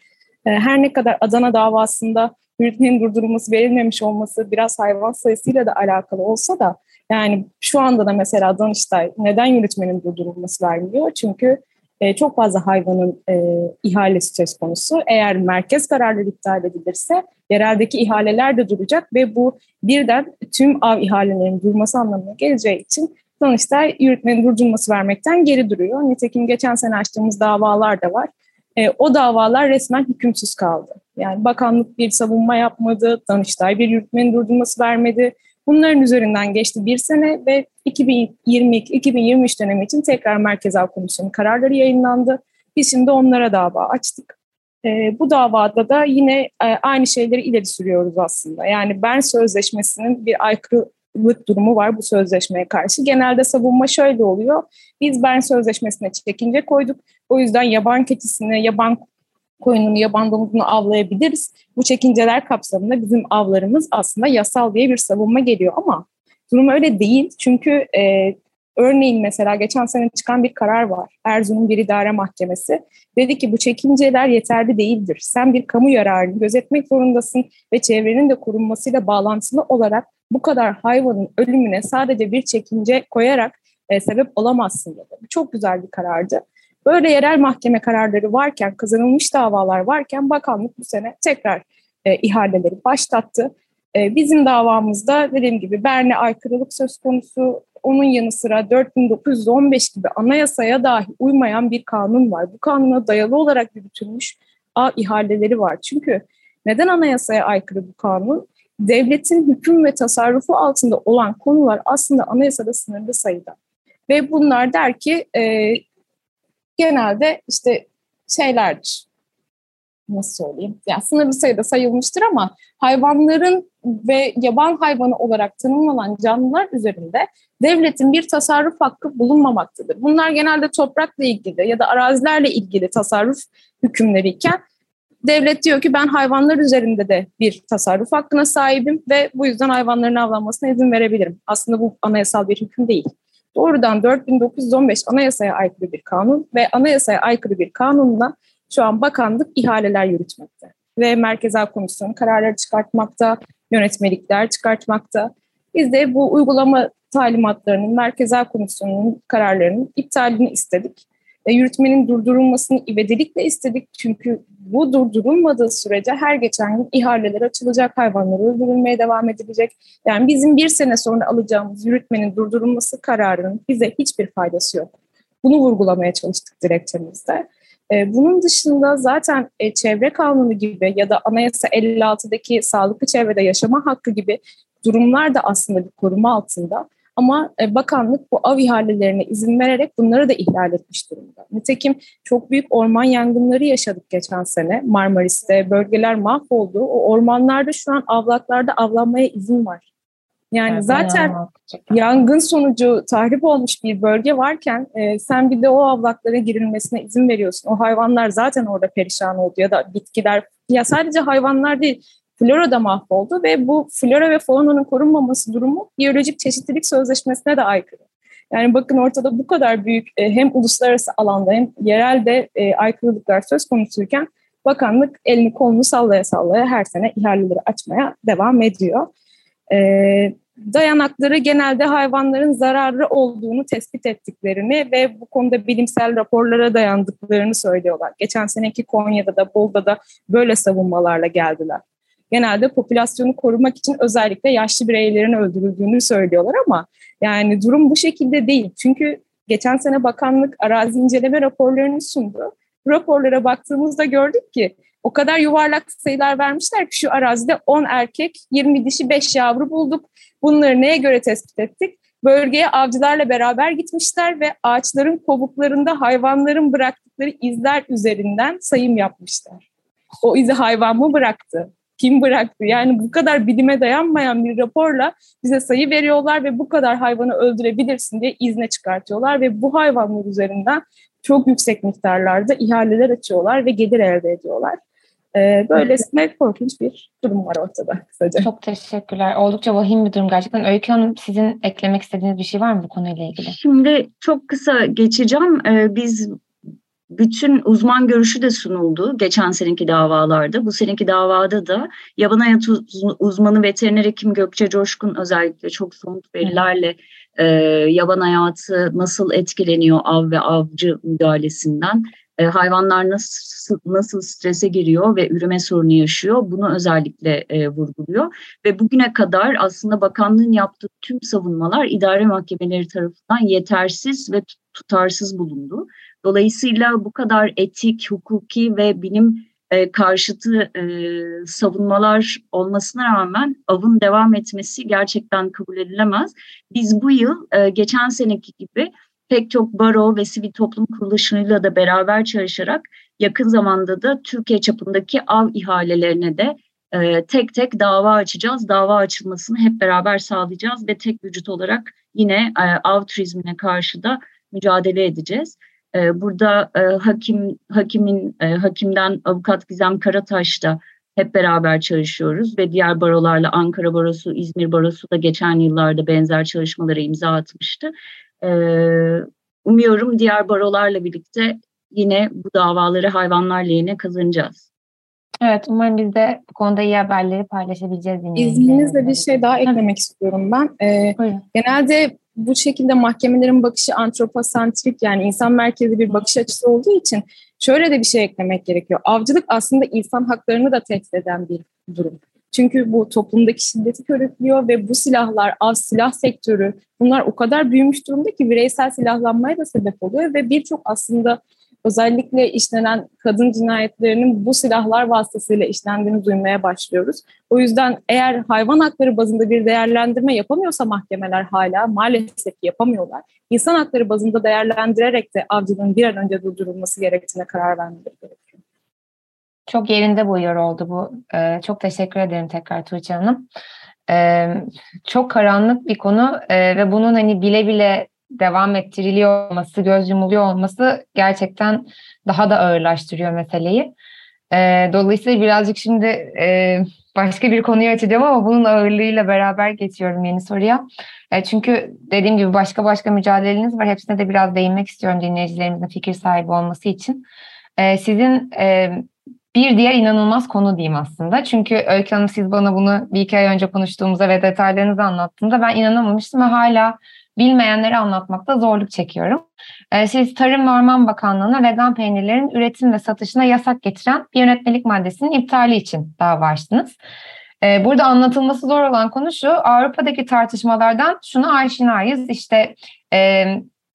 E, her ne kadar Adana davasında yürütmenin durdurulması verilmemiş olması biraz hayvan sayısıyla da alakalı olsa da yani şu anda da mesela Danıştay neden yürütmenin durdurulması vermiyor? Çünkü e, çok fazla hayvanın e, ihalesi söz konusu. Eğer merkez kararları iptal edilirse yereldeki ihaleler de duracak ve bu birden tüm av ihalelerinin durması anlamına geleceği için Danıştay yürütmenin durdurulması vermekten geri duruyor. Nitekim geçen sene açtığımız davalar da var. E, o davalar resmen hükümsüz kaldı. Yani bakanlık bir savunma yapmadı, Danıştay bir yürütmenin durdurulması vermedi. Bunların üzerinden geçti bir sene ve 2022-2023 dönemi için tekrar Merkez Av Komisyonu kararları yayınlandı. Biz şimdi onlara dava açtık. E, bu davada da yine e, aynı şeyleri ileri sürüyoruz aslında. Yani Bern Sözleşmesi'nin bir aykırılık durumu var bu sözleşmeye karşı. Genelde savunma şöyle oluyor. Biz Bern Sözleşmesi'ne çekince koyduk. O yüzden yaban keçisini, yaban koyununu, yaban domuzunu avlayabiliriz. Bu çekinceler kapsamında bizim avlarımız aslında yasal diye bir savunma geliyor ama durum öyle değil. Çünkü e, örneğin mesela geçen sene çıkan bir karar var. Erzurum Bir İdare Mahkemesi dedi ki bu çekinceler yeterli değildir. Sen bir kamu yararını gözetmek zorundasın ve çevrenin de korunmasıyla bağlantılı olarak bu kadar hayvanın ölümüne sadece bir çekince koyarak e, sebep olamazsın dedi. Bu çok güzel bir karardı. Böyle yerel mahkeme kararları varken, kazanılmış davalar varken bakanlık bu sene tekrar e, ihaleleri başlattı. E, bizim davamızda dediğim gibi Berne aykırılık söz konusu, onun yanı sıra 4915 gibi anayasaya dahi uymayan bir kanun var. Bu kanuna dayalı olarak yürütülmüş A ihaleleri var. Çünkü neden anayasaya aykırı bu kanun? Devletin hüküm ve tasarrufu altında olan konular aslında anayasada sınırlı sayıda. Ve bunlar der ki e, genelde işte şeylerdir. Nasıl söyleyeyim? Yani sınırlı sayıda sayılmıştır ama hayvanların ve yaban hayvanı olarak tanımlanan canlılar üzerinde devletin bir tasarruf hakkı bulunmamaktadır. Bunlar genelde toprakla ilgili ya da arazilerle ilgili tasarruf hükümleriyken devlet diyor ki ben hayvanlar üzerinde de bir tasarruf hakkına sahibim ve bu yüzden hayvanların avlanmasına izin verebilirim. Aslında bu anayasal bir hüküm değil doğrudan 4915 anayasaya aykırı bir kanun ve anayasaya aykırı bir kanunla şu an bakanlık ihaleler yürütmekte. Ve Merkez Komisyonu kararları çıkartmakta, yönetmelikler çıkartmakta. Biz de bu uygulama talimatlarının, Merkez Komisyonu'nun kararlarının iptalini istedik. E, yürütmenin durdurulmasını ivedilikle istedik. Çünkü bu durdurulmadığı sürece her geçen gün ihaleler açılacak, hayvanlar öldürülmeye devam edilecek. Yani bizim bir sene sonra alacağımız yürütmenin durdurulması kararının bize hiçbir faydası yok. Bunu vurgulamaya çalıştık dilekçemizde. E, bunun dışında zaten e, çevre kanunu gibi ya da Anayasa 56'daki sağlıklı çevrede yaşama hakkı gibi durumlar da aslında bir koruma altında. Ama e, bakanlık bu av ihalelerine izin vererek bunları da ihlal etmiş durumda. Nitekim çok büyük orman yangınları yaşadık geçen sene Marmaris'te. Bölgeler mahvoldu. O ormanlarda şu an avlaklarda avlanmaya izin var. Yani evet, zaten yangın sonucu tahrip olmuş bir bölge varken e, sen bir de o avlaklara girilmesine izin veriyorsun. O hayvanlar zaten orada perişan oldu ya da bitkiler. Ya sadece hayvanlar değil, flora da mahvoldu ve bu flora ve faunanın korunmaması durumu biyolojik çeşitlilik sözleşmesine de aykırı. Yani bakın ortada bu kadar büyük e, hem uluslararası alanda hem yerelde e, aykırılıklar söz konusuyken bakanlık elini kolunu sallaya sallaya her sene ihaleleri açmaya devam ediyor. E, dayanakları genelde hayvanların zararlı olduğunu tespit ettiklerini ve bu konuda bilimsel raporlara dayandıklarını söylüyorlar. Geçen seneki Konya'da da Bolu'da da böyle savunmalarla geldiler genelde popülasyonu korumak için özellikle yaşlı bireylerin öldürüldüğünü söylüyorlar ama yani durum bu şekilde değil. Çünkü geçen sene bakanlık arazi inceleme raporlarını sundu. Raporlara baktığımızda gördük ki o kadar yuvarlak sayılar vermişler ki şu arazide 10 erkek, 20 dişi, 5 yavru bulduk. Bunları neye göre tespit ettik? Bölgeye avcılarla beraber gitmişler ve ağaçların kovuklarında hayvanların bıraktıkları izler üzerinden sayım yapmışlar. O izi hayvan mı bıraktı? kim bıraktı? Yani bu kadar bilime dayanmayan bir raporla bize sayı veriyorlar ve bu kadar hayvanı öldürebilirsin diye izne çıkartıyorlar ve bu hayvanlar üzerinden çok yüksek miktarlarda ihaleler açıyorlar ve gelir elde ediyorlar. Ee, böylesine korkunç bir durum var ortada kısaca. Çok teşekkürler. Oldukça vahim bir durum gerçekten. Öykü Hanım sizin eklemek istediğiniz bir şey var mı bu konuyla ilgili? Şimdi çok kısa geçeceğim. Ee, biz bütün uzman görüşü de sunuldu geçen seneki davalarda. Bu seneki davada da yaban hayatı uzmanı veteriner hekim Gökçe Coşkun özellikle çok somut verilerle e, yaban hayatı nasıl etkileniyor av ve avcı müdahalesinden e, hayvanlar nasıl nasıl strese giriyor ve üreme sorunu yaşıyor bunu özellikle e, vurguluyor ve bugüne kadar aslında bakanlığın yaptığı tüm savunmalar idare mahkemeleri tarafından yetersiz ve tutarsız bulundu. Dolayısıyla bu kadar etik, hukuki ve bilim e, karşıtı e, savunmalar olmasına rağmen avın devam etmesi gerçekten kabul edilemez. Biz bu yıl e, geçen seneki gibi pek çok baro ve sivil toplum kuruluşuyla da beraber çalışarak yakın zamanda da Türkiye çapındaki av ihalelerine de e, tek tek dava açacağız. Dava açılmasını hep beraber sağlayacağız ve tek vücut olarak yine e, av turizmine karşı da mücadele edeceğiz. E, burada e, hakim hakimin e, hakimden avukat Gizem Karataş da hep beraber çalışıyoruz ve diğer barolarla Ankara Barosu, İzmir Barosu da geçen yıllarda benzer çalışmalara imza atmıştı. Ee, umuyorum diğer barolarla birlikte yine bu davaları hayvanlar lehine kazanacağız. Evet, umarım biz de bu konuda iyi haberleri paylaşabileceğiz. İzninizle bir şey daha eklemek istiyorum ben. Ee, genelde bu şekilde mahkemelerin bakışı antroposentrik yani insan merkezi bir bakış açısı olduğu için şöyle de bir şey eklemek gerekiyor. Avcılık aslında insan haklarını da tehdit eden bir durum. Çünkü bu toplumdaki şiddeti körüklüyor ve bu silahlar, az silah sektörü bunlar o kadar büyümüş durumda ki bireysel silahlanmaya da sebep oluyor ve birçok aslında özellikle işlenen kadın cinayetlerinin bu silahlar vasıtasıyla işlendiğini duymaya başlıyoruz. O yüzden eğer hayvan hakları bazında bir değerlendirme yapamıyorsa mahkemeler hala maalesef yapamıyorlar. İnsan hakları bazında değerlendirerek de avcılığın bir an önce durdurulması gerektiğine karar vermeleri gerekiyor. Çok yerinde bu uyarı oldu bu. Ee, çok teşekkür ederim tekrar Tuğçe Hanım. Ee, çok karanlık bir konu ee, ve bunun hani bile bile devam ettiriliyor olması, göz yumuluyor olması gerçekten daha da ağırlaştırıyor meseleyi. Ee, dolayısıyla birazcık şimdi e, başka bir konuyu açacağım ama bunun ağırlığıyla beraber geçiyorum yeni soruya. E, çünkü dediğim gibi başka başka mücadeleleriniz var. Hepsine de biraz değinmek istiyorum dinleyicilerimizin fikir sahibi olması için. E, sizin e, bir diğer inanılmaz konu diyeyim aslında. Çünkü Öykü Hanım siz bana bunu bir iki ay önce konuştuğumuzda ve detaylarınızı anlattığında ben inanamamıştım ve hala bilmeyenleri anlatmakta zorluk çekiyorum. Ee, siz Tarım ve Orman Bakanlığı'na vegan peynirlerin üretim ve satışına yasak getiren bir yönetmelik maddesinin iptali için dava açtınız. Ee, burada anlatılması zor olan konu şu, Avrupa'daki tartışmalardan şunu aşinayız. İşte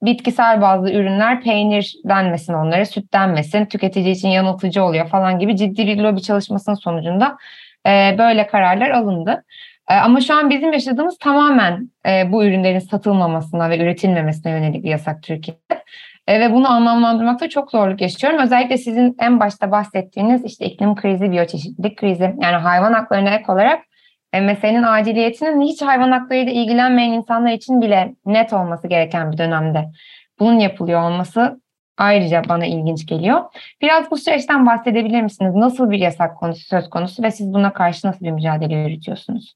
bitkisel bazı ürünler peynir denmesin onlara, süt denmesin, tüketici için yanıltıcı oluyor falan gibi ciddi bir lobi çalışmasının sonucunda e, böyle kararlar alındı. E, ama şu an bizim yaşadığımız tamamen e, bu ürünlerin satılmamasına ve üretilmemesine yönelik bir yasak Türkiye'de. E, ve bunu anlamlandırmakta çok zorluk yaşıyorum. Özellikle sizin en başta bahsettiğiniz işte iklim krizi, biyoçeşitlilik krizi yani hayvan haklarına ek olarak meselenin aciliyetinin hiç hayvan haklarıyla ilgilenmeyen insanlar için bile net olması gereken bir dönemde bunun yapılıyor olması ayrıca bana ilginç geliyor. Biraz bu süreçten bahsedebilir misiniz? Nasıl bir yasak konusu söz konusu ve siz buna karşı nasıl bir mücadele yürütüyorsunuz?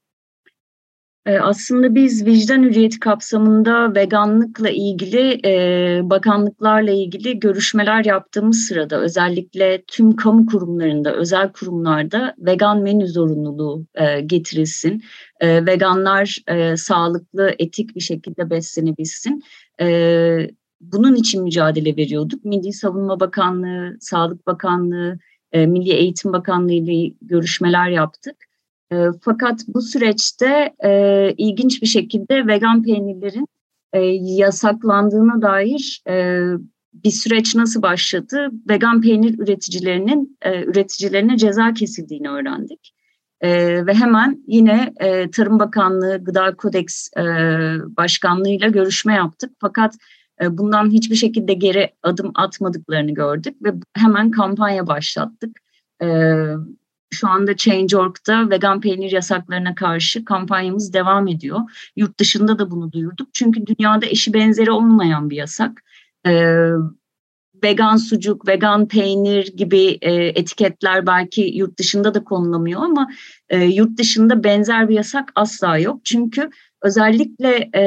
Ee, aslında biz vicdan hürriyeti kapsamında veganlıkla ilgili e, bakanlıklarla ilgili görüşmeler yaptığımız sırada özellikle tüm kamu kurumlarında, özel kurumlarda vegan menü zorunluluğu e, getirilsin. E, veganlar sağlıklı, etik bir şekilde beslenebilsin. Bunun için mücadele veriyorduk. Milli Savunma Bakanlığı, Sağlık Bakanlığı, Milli Eğitim Bakanlığı ile görüşmeler yaptık. E, fakat bu süreçte e, ilginç bir şekilde vegan peynirlerin e, yasaklandığına dair e, bir süreç nasıl başladı? Vegan peynir üreticilerinin e, üreticilerine ceza kesildiğini öğrendik. E, ve hemen yine e, Tarım Bakanlığı Gıda Kodeks e, Başkanlığı'yla görüşme yaptık. Fakat e, bundan hiçbir şekilde geri adım atmadıklarını gördük ve hemen kampanya başlattık. E, şu anda Change.org'da vegan peynir yasaklarına karşı kampanyamız devam ediyor. Yurt dışında da bunu duyurduk. Çünkü dünyada eşi benzeri olmayan bir yasak. Ee, vegan sucuk, vegan peynir gibi e, etiketler belki yurt dışında da konulamıyor ama e, yurt dışında benzer bir yasak asla yok. Çünkü özellikle e,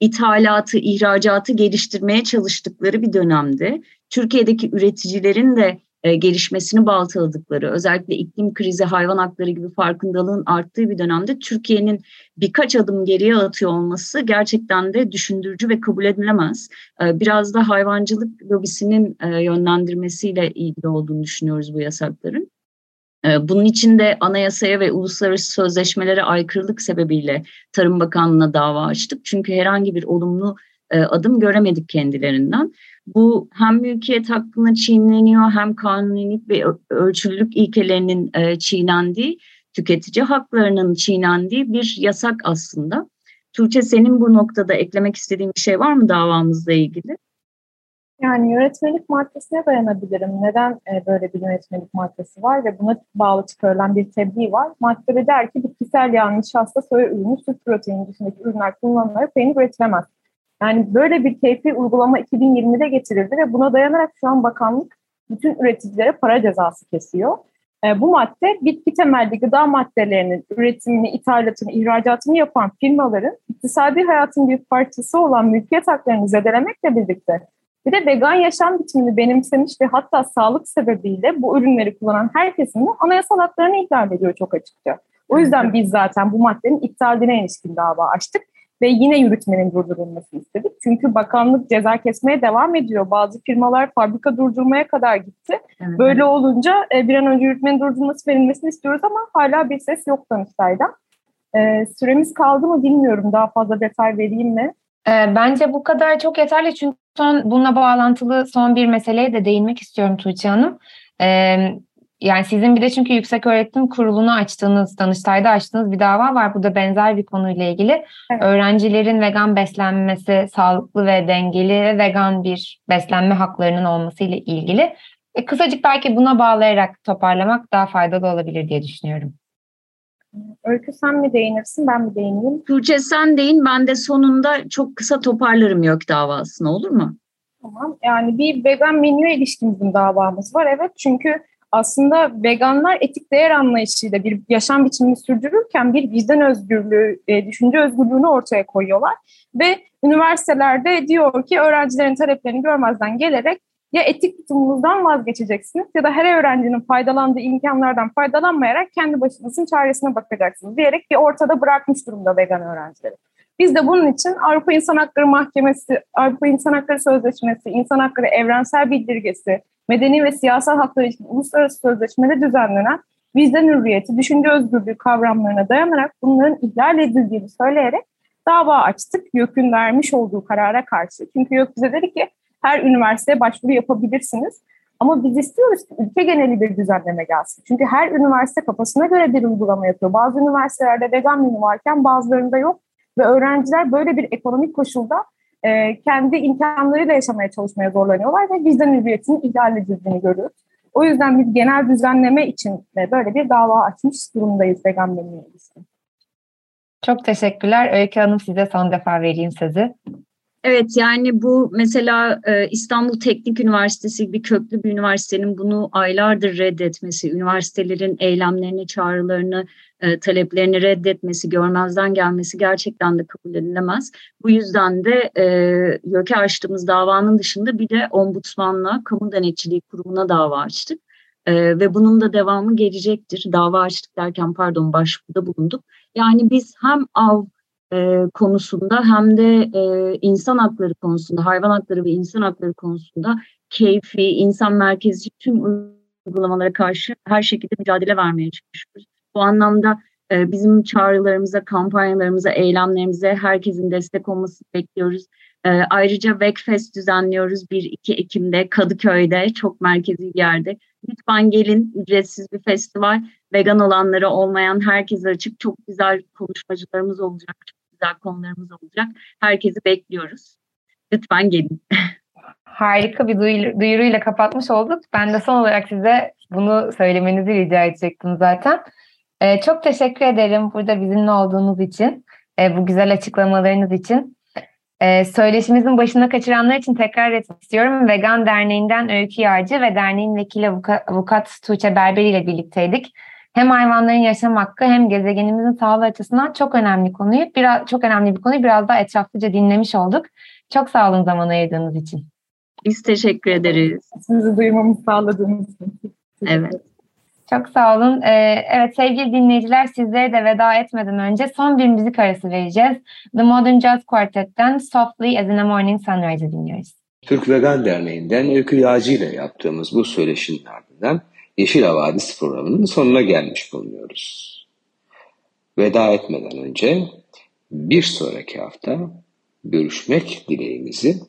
ithalatı, ihracatı geliştirmeye çalıştıkları bir dönemde Türkiye'deki üreticilerin de e, gelişmesini baltaladıkları, özellikle iklim krizi, hayvan hakları gibi farkındalığın arttığı bir dönemde Türkiye'nin birkaç adım geriye atıyor olması gerçekten de düşündürücü ve kabul edilemez. E, biraz da hayvancılık lobisinin e, yönlendirmesiyle ilgili olduğunu düşünüyoruz bu yasakların. Bunun için de anayasaya ve uluslararası sözleşmelere aykırılık sebebiyle Tarım Bakanlığı'na dava açtık. Çünkü herhangi bir olumlu adım göremedik kendilerinden. Bu hem mülkiyet hakkını çiğneniyor hem kanunilik ve ölçülülük ilkelerinin e, çiğnendiği, tüketici haklarının çiğnendiği bir yasak aslında. Tuğçe senin bu noktada eklemek istediğin bir şey var mı davamızla ilgili? Yani yönetmelik maddesine dayanabilirim. Neden e, böyle bir yönetmelik maddesi var ve buna bağlı çıkarılan bir tebliğ var? Maddede der ki bitkisel yağ, nişasta, soya ürünü, süt proteini dışındaki ürünler kullanılarak peynir üretilemez. Yani böyle bir keyfi uygulama 2020'de getirildi ve buna dayanarak şu an bakanlık bütün üreticilere para cezası kesiyor. E, bu madde bitki temelli gıda maddelerinin üretimini, ithalatını, ihracatını yapan firmaların iktisadi hayatın bir parçası olan mülkiyet haklarını zedelemekle birlikte bir de vegan yaşam biçimini benimsemiş ve hatta sağlık sebebiyle bu ürünleri kullanan herkesin de anayasal haklarını ihlal ediyor çok açıkça. O yüzden biz zaten bu maddenin iptaline ilişkin dava açtık ve yine yürütmenin durdurulmasını istedik. Çünkü bakanlık ceza kesmeye devam ediyor. Bazı firmalar fabrika durdurmaya kadar gitti. Evet. Böyle olunca e, bir an önce yürütmenin durdurulması verilmesini istiyoruz ama hala bir ses yok Danıştay'dan. E, süremiz kaldı mı bilmiyorum. Daha fazla detay vereyim mi? E, bence bu kadar çok yeterli çünkü son bununla bağlantılı son bir meseleye de değinmek istiyorum Tuğçe Hanım. Yani sizin bir de çünkü Yüksek Öğretim Kurulu'nu açtığınız, Danıştay'da açtığınız bir dava var. Bu da benzer bir konuyla ilgili. Evet. Öğrencilerin vegan beslenmesi, sağlıklı ve dengeli ve vegan bir beslenme haklarının olması ile ilgili. E, kısacık belki buna bağlayarak toparlamak daha faydalı olabilir diye düşünüyorum. Öykü sen mi değinirsin, ben mi değineyim? Tuğçe sen değin, ben de sonunda çok kısa toparlarım yok davasını, olur mu? Tamam, yani bir vegan menüye ilişkin davamız var. Evet, çünkü aslında veganlar etik değer anlayışıyla bir yaşam biçimini sürdürürken bir vicdan özgürlüğü, e, düşünce özgürlüğünü ortaya koyuyorlar. Ve üniversitelerde diyor ki öğrencilerin taleplerini görmezden gelerek ya etik tutumunuzdan vazgeçeceksiniz ya da her öğrencinin faydalandığı imkanlardan faydalanmayarak kendi başınızın çaresine bakacaksınız diyerek bir ortada bırakmış durumda vegan öğrencileri. Biz de bunun için Avrupa İnsan Hakları Mahkemesi, Avrupa İnsan Hakları Sözleşmesi, İnsan Hakları Evrensel Bildirgesi, medeni ve siyasal haklar için uluslararası sözleşmede düzenlenen vicdan hürriyeti, düşünce özgürlüğü kavramlarına dayanarak bunların ihlal edildiğini söyleyerek dava açtık YÖK'ün vermiş olduğu karara karşı. Çünkü YÖK bize dedi ki her üniversiteye başvuru yapabilirsiniz. Ama biz istiyoruz ki ülke geneli bir düzenleme gelsin. Çünkü her üniversite kafasına göre bir uygulama yapıyor. Bazı üniversitelerde vegan menü varken bazılarında yok. Ve öğrenciler böyle bir ekonomik koşulda e, kendi imkanlarıyla yaşamaya çalışmaya zorlanıyorlar ve vicdan hürriyetinin ihlal edildiğini görüyoruz. O yüzden biz genel düzenleme için de böyle bir dava açmış durumdayız vegan ilişkin. Çok teşekkürler. Öykü Hanım size son defa vereyim sözü. Evet yani bu mesela e, İstanbul Teknik Üniversitesi gibi köklü bir üniversitenin bunu aylardır reddetmesi, üniversitelerin eylemlerini, çağrılarını, e, taleplerini reddetmesi, görmezden gelmesi gerçekten de kabul edilemez. Bu yüzden de e, YÖK'e açtığımız davanın dışında bir de ombudsmanla, kamu denetçiliği kurumuna dava açtık. E, ve bunun da devamı gelecektir. Dava açtık derken pardon başvuruda bulunduk. Yani biz hem av e, konusunda hem de e, insan hakları konusunda, hayvan hakları ve insan hakları konusunda keyfi, insan merkezci tüm uygulamalara karşı her şekilde mücadele vermeye çalışıyoruz. Bu anlamda e, bizim çağrılarımıza, kampanyalarımıza, eylemlerimize herkesin destek olmasını bekliyoruz. E, ayrıca Vekfest düzenliyoruz 1-2 Ekim'de Kadıköy'de çok merkezi bir yerde. Lütfen gelin ücretsiz bir festival. Vegan olanları olmayan herkese açık çok güzel konuşmacılarımız olacak. Çok güzel konularımız olacak. Herkesi bekliyoruz. Lütfen gelin. Harika bir duyuruyla kapatmış olduk. Ben de son olarak size bunu söylemenizi rica edecektim zaten. Ee, çok teşekkür ederim burada bizimle olduğunuz için, e, bu güzel açıklamalarınız için. Ee, söyleşimizin başına kaçıranlar için tekrar etmek istiyorum. Vegan Derneği'nden Öykü Yağcı ve derneğin vekili avukat, avukat Tuğçe Berberi ile birlikteydik hem hayvanların yaşam hakkı hem gezegenimizin sağlığı açısından çok önemli konuyu biraz çok önemli bir konuyu biraz daha etraflıca dinlemiş olduk. Çok sağ olun zaman ayırdığınız için. Biz teşekkür ederiz. Sizi duymamı sağladığınız için. Evet. Çok sağ olun. Ee, evet sevgili dinleyiciler sizlere de veda etmeden önce son bir müzik arası vereceğiz. The Modern Jazz Quartet'ten Softly as in a Morning Sunrise'ı dinliyoruz. Türk Vegan Derneği'nden Öykü Yağcı ile yaptığımız bu söyleşinin ardından Yeşil Havadis programının sonuna gelmiş bulunuyoruz. Veda etmeden önce bir sonraki hafta görüşmek dileğimizi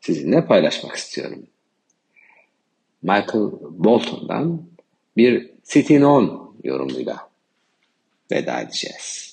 sizinle paylaşmak istiyorum. Michael Bolton'dan bir Sitting On yorumuyla veda edeceğiz.